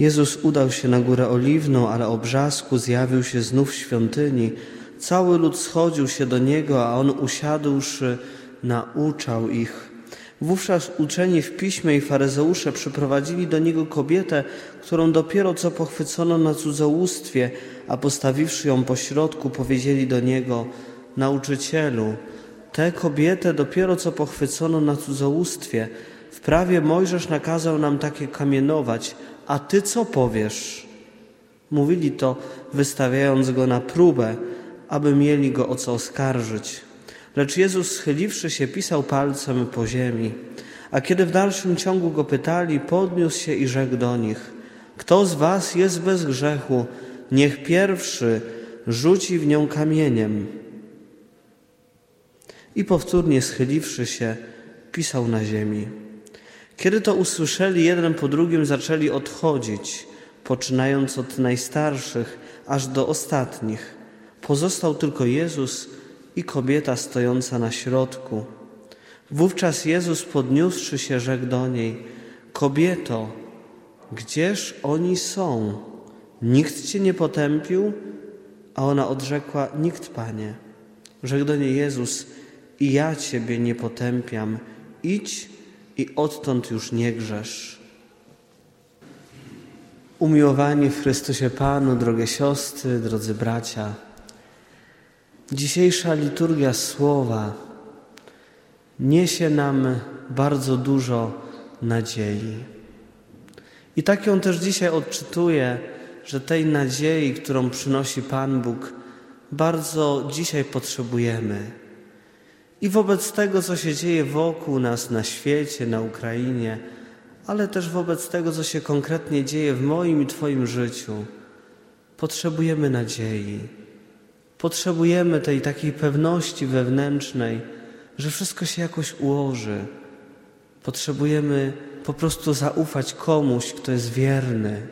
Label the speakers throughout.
Speaker 1: Jezus udał się na górę oliwną, ale o brzasku zjawił się znów w świątyni. Cały lud schodził się do niego, a on usiadłszy, nauczał ich. Wówczas uczeni w piśmie i faryzeusze przyprowadzili do niego kobietę, którą dopiero co pochwycono na cudzołóstwie, a postawiwszy ją pośrodku, powiedzieli do niego: Nauczycielu, tę kobietę dopiero co pochwycono na cudzołóstwie. W prawie Mojżesz nakazał nam takie kamienować, a ty co powiesz? Mówili to, wystawiając go na próbę, aby mieli go o co oskarżyć. Lecz Jezus, schyliwszy się, pisał palcem po ziemi. A kiedy w dalszym ciągu go pytali, podniósł się i rzekł do nich: Kto z was jest bez grzechu, niech pierwszy rzuci w nią kamieniem. I powtórnie schyliwszy się, pisał na ziemi. Kiedy to usłyszeli, jeden po drugim zaczęli odchodzić, poczynając od najstarszych aż do ostatnich. Pozostał tylko Jezus i kobieta stojąca na środku. Wówczas Jezus podniósłszy się, rzekł do niej: Kobieto, gdzież oni są? Nikt cię nie potępił? A ona odrzekła: Nikt, panie. Rzekł do niej Jezus: I ja ciebie nie potępiam. Idź i odtąd już nie grzesz. Umiłowani w Chrystusie Panu, drogie siostry, drodzy bracia, dzisiejsza liturgia słowa niesie nam bardzo dużo nadziei. I tak ją też dzisiaj odczytuję, że tej nadziei, którą przynosi Pan Bóg, bardzo dzisiaj potrzebujemy. I wobec tego, co się dzieje wokół nas na świecie, na Ukrainie, ale też wobec tego, co się konkretnie dzieje w moim i Twoim życiu, potrzebujemy nadziei. Potrzebujemy tej takiej pewności wewnętrznej, że wszystko się jakoś ułoży. Potrzebujemy po prostu zaufać komuś, kto jest wierny.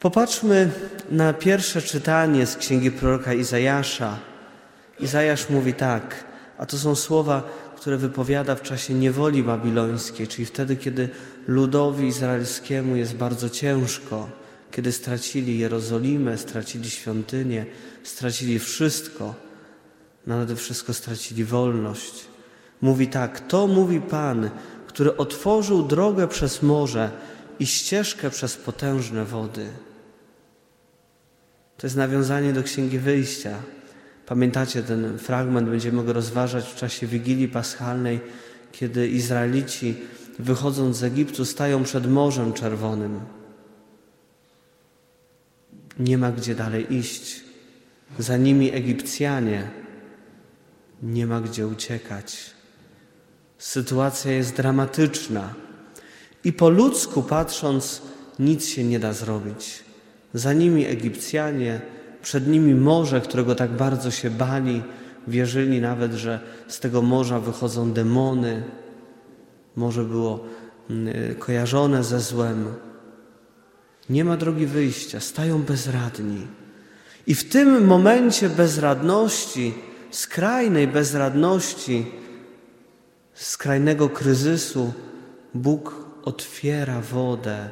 Speaker 1: Popatrzmy na pierwsze czytanie z księgi proroka Izajasza. Izajasz mówi tak: a to są słowa, które wypowiada w czasie niewoli babilońskiej, czyli wtedy, kiedy ludowi izraelskiemu jest bardzo ciężko, kiedy stracili Jerozolimę, stracili świątynię, stracili wszystko, no nade wszystko stracili wolność. Mówi tak: To mówi Pan, który otworzył drogę przez morze i ścieżkę przez potężne wody. To jest nawiązanie do Księgi Wyjścia. Pamiętacie ten fragment, będziemy go rozważać w czasie Wigilii Paschalnej, kiedy Izraelici wychodząc z Egiptu stają przed Morzem Czerwonym. Nie ma gdzie dalej iść. Za nimi Egipcjanie. Nie ma gdzie uciekać. Sytuacja jest dramatyczna. I po ludzku patrząc, nic się nie da zrobić. Za nimi Egipcjanie, przed nimi morze, którego tak bardzo się bali, wierzyli nawet, że z tego morza wychodzą demony. Morze było mm, kojarzone ze złem. Nie ma drogi wyjścia, stają bezradni. I w tym momencie bezradności, skrajnej bezradności, skrajnego kryzysu, Bóg otwiera wodę.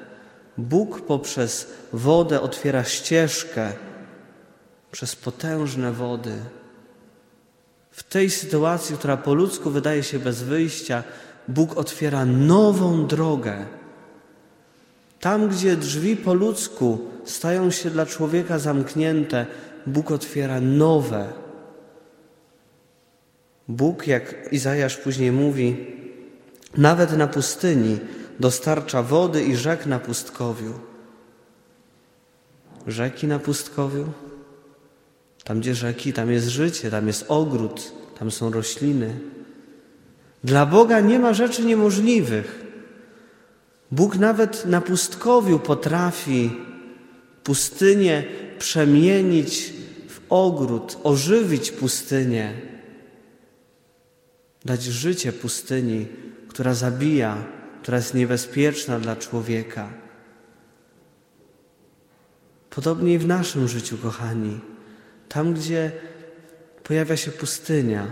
Speaker 1: Bóg poprzez wodę otwiera ścieżkę przez potężne wody. W tej sytuacji, która po ludzku wydaje się bez wyjścia, Bóg otwiera nową drogę. Tam, gdzie drzwi po ludzku stają się dla człowieka zamknięte, Bóg otwiera nowe. Bóg, jak Izajasz później mówi, nawet na pustyni dostarcza wody i rzek na pustkowiu. Rzeki na pustkowiu? Tam, gdzie rzeki, tam jest życie, tam jest ogród, tam są rośliny. Dla Boga nie ma rzeczy niemożliwych. Bóg nawet na pustkowiu potrafi pustynię przemienić w ogród, ożywić pustynię, dać życie pustyni, która zabija, która jest niebezpieczna dla człowieka. Podobnie i w naszym życiu, kochani. Tam, gdzie pojawia się pustynia,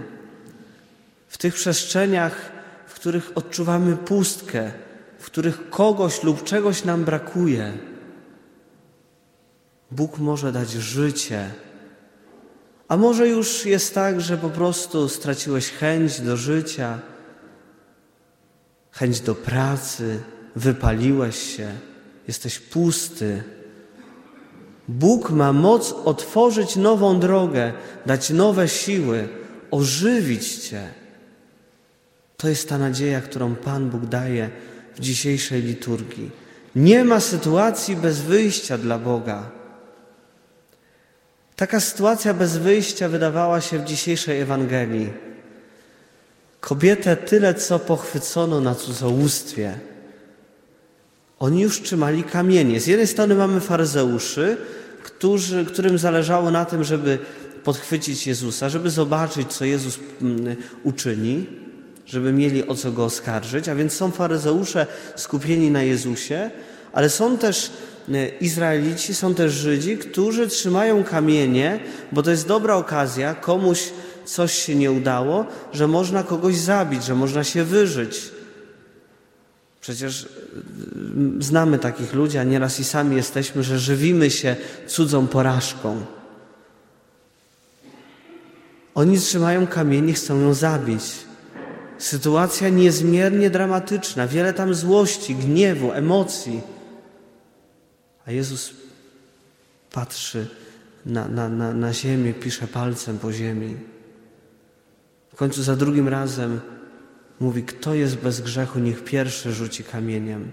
Speaker 1: w tych przestrzeniach, w których odczuwamy pustkę, w których kogoś lub czegoś nam brakuje, Bóg może dać życie. A może już jest tak, że po prostu straciłeś chęć do życia, chęć do pracy, wypaliłeś się, jesteś pusty. Bóg ma moc otworzyć nową drogę, dać nowe siły, ożywić Cię. To jest ta nadzieja, którą Pan Bóg daje w dzisiejszej liturgii. Nie ma sytuacji bez wyjścia dla Boga. Taka sytuacja bez wyjścia wydawała się w dzisiejszej Ewangelii. Kobietę tyle co pochwycono na cudzołóstwie. Oni już trzymali kamienie. Z jednej strony mamy faryzeuszy, którzy, którym zależało na tym, żeby podchwycić Jezusa, żeby zobaczyć, co Jezus mm, uczyni, żeby mieli o co go oskarżyć. A więc są faryzeusze skupieni na Jezusie, ale są też e, Izraelici, są też Żydzi, którzy trzymają kamienie, bo to jest dobra okazja, komuś coś się nie udało, że można kogoś zabić, że można się wyżyć. Przecież e, znamy takich ludzi, a nieraz i sami jesteśmy, że żywimy się cudzą porażką. Oni trzymają kamienie, chcą ją zabić. Sytuacja niezmiernie dramatyczna, wiele tam złości, gniewu, emocji. A Jezus patrzy na, na, na, na ziemię, pisze palcem po ziemi. W końcu za drugim razem mówi, kto jest bez grzechu, niech pierwszy rzuci kamieniem.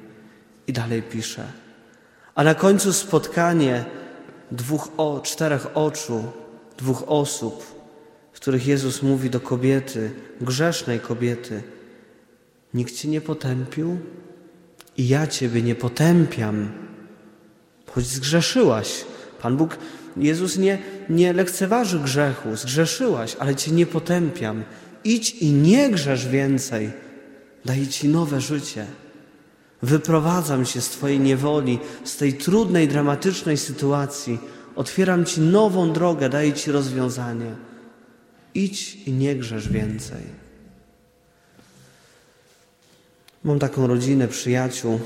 Speaker 1: I dalej pisze. A na końcu spotkanie dwóch, o, czterech oczu, dwóch osób, w których Jezus mówi do kobiety, grzesznej kobiety, nikt Cię nie potępił i ja Ciebie nie potępiam, choć zgrzeszyłaś. Pan Bóg, Jezus nie, nie lekceważy grzechu, zgrzeszyłaś, ale Cię nie potępiam. Idź i nie grzesz więcej, daję Ci nowe życie. Wyprowadzam Cię z Twojej niewoli, z tej trudnej, dramatycznej sytuacji. Otwieram Ci nową drogę, daję Ci rozwiązanie. Idź i nie grzesz więcej. Mam taką rodzinę przyjaciół,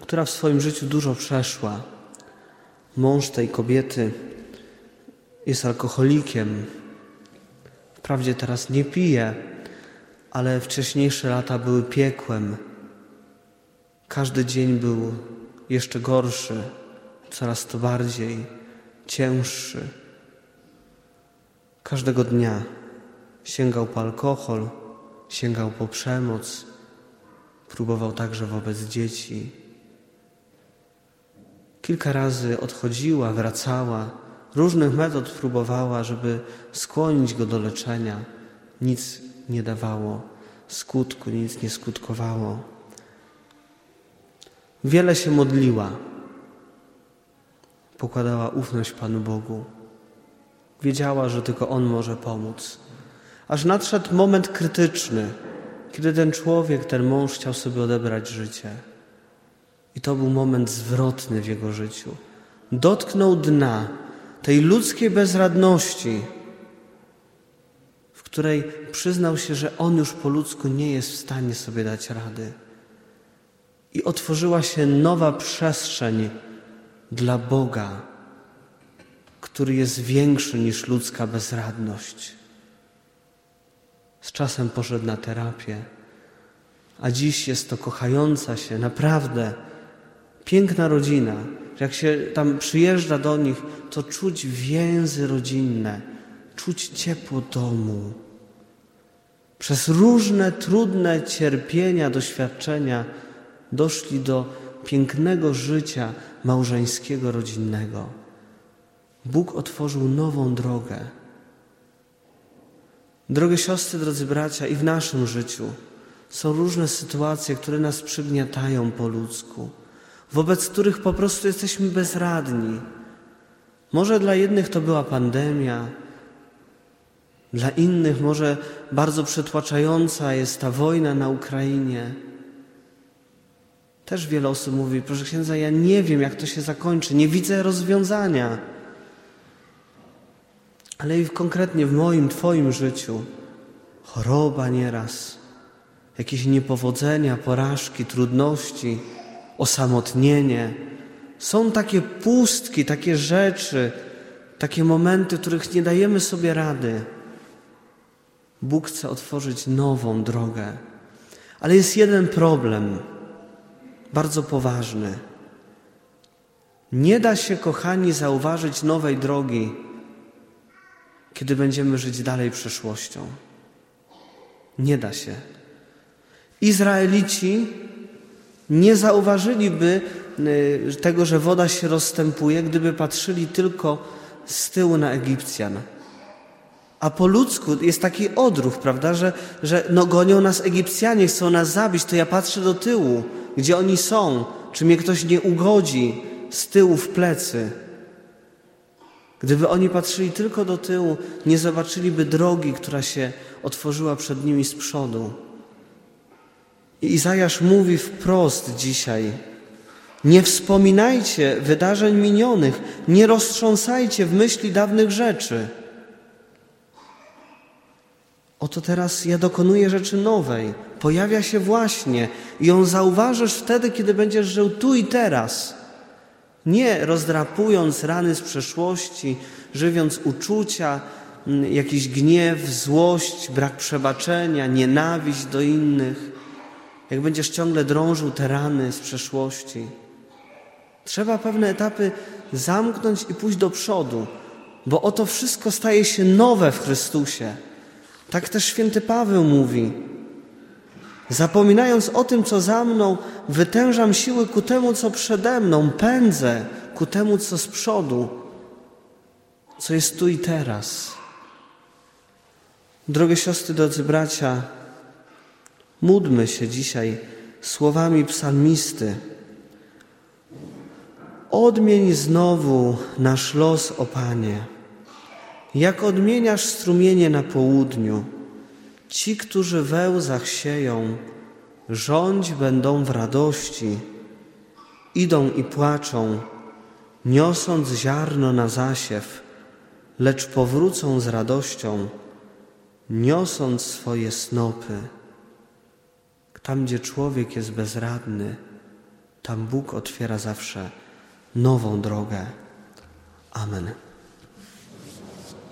Speaker 1: która w swoim życiu dużo przeszła. Mąż tej kobiety jest alkoholikiem. Wprawdzie teraz nie pije, ale wcześniejsze lata były piekłem. Każdy dzień był jeszcze gorszy, coraz to bardziej cięższy. Każdego dnia sięgał po alkohol, sięgał po przemoc, próbował także wobec dzieci. Kilka razy odchodziła, wracała, różnych metod próbowała, żeby skłonić go do leczenia. Nic nie dawało skutku, nic nie skutkowało. Wiele się modliła, pokładała ufność Panu Bogu. Wiedziała, że tylko On może pomóc. Aż nadszedł moment krytyczny, kiedy ten człowiek, ten mąż chciał sobie odebrać życie. I to był moment zwrotny w jego życiu. Dotknął dna tej ludzkiej bezradności, w której przyznał się, że on już po ludzku nie jest w stanie sobie dać rady. I otworzyła się nowa przestrzeń dla Boga, który jest większy niż ludzka bezradność. Z czasem poszedł na terapię, a dziś jest to kochająca się, naprawdę piękna rodzina. Jak się tam przyjeżdża do nich, to czuć więzy rodzinne, czuć ciepło domu. Przez różne trudne cierpienia, doświadczenia doszli do pięknego życia małżeńskiego, rodzinnego. Bóg otworzył nową drogę. Drogie siostry, drodzy bracia, i w naszym życiu są różne sytuacje, które nas przygniatają po ludzku, wobec których po prostu jesteśmy bezradni. Może dla jednych to była pandemia, dla innych może bardzo przytłaczająca jest ta wojna na Ukrainie. Też wiele osób mówi, proszę księdza, ja nie wiem, jak to się zakończy, nie widzę rozwiązania ale i konkretnie w moim, Twoim życiu choroba nieraz, jakieś niepowodzenia, porażki, trudności, osamotnienie, Są takie pustki, takie rzeczy, takie momenty, w których nie dajemy sobie rady. Bóg chce otworzyć nową drogę. Ale jest jeden problem, bardzo poważny. Nie da się, kochani, zauważyć nowej drogi, kiedy będziemy żyć dalej przeszłością. Nie da się. Izraelici nie zauważyliby y, tego, że woda się rozstępuje, gdyby patrzyli tylko z tyłu na Egipcjan. A po ludzku jest taki odruch, prawda, że, że no gonią nas Egipcjanie, chcą nas zabić, to ja patrzę do tyłu, gdzie oni są, czy mnie ktoś nie ugodzi z tyłu w plecy. Gdyby oni patrzyli tylko do tyłu, nie zobaczyliby drogi, która się otworzyła przed nimi z przodu. I Izajasz mówi wprost dzisiaj: Nie wspominajcie wydarzeń minionych, nie roztrząsajcie w myśli dawnych rzeczy. Oto teraz ja dokonuję rzeczy nowej. Pojawia się właśnie i ją zauważysz wtedy, kiedy będziesz żył tu i teraz. Nie rozdrapując rany z przeszłości, żywiąc uczucia, mm, jakiś gniew, złość, brak przebaczenia, nienawiść do innych. Jak będziesz ciągle drążył te rany z przeszłości. Trzeba pewne etapy zamknąć i pójść do przodu, bo oto wszystko staje się nowe w Chrystusie. Tak też święty Paweł mówi. Zapominając o tym, co za mną, wytężam siły ku temu, co przede mną, pędzę ku temu, co z przodu, co jest tu i teraz. Drogie siostry, drodzy bracia, módlmy się dzisiaj słowami psalmisty. Odmień znowu nasz los, o Panie. Jak odmieniasz strumienie na południu, ci, którzy we łzach sieją, rządź będą w radości, idą i płaczą, niosąc ziarno na zasiew, lecz powrócą z radością, niosąc swoje snopy. Tam, gdzie człowiek jest bezradny, tam Bóg otwiera zawsze nową drogę. Amen.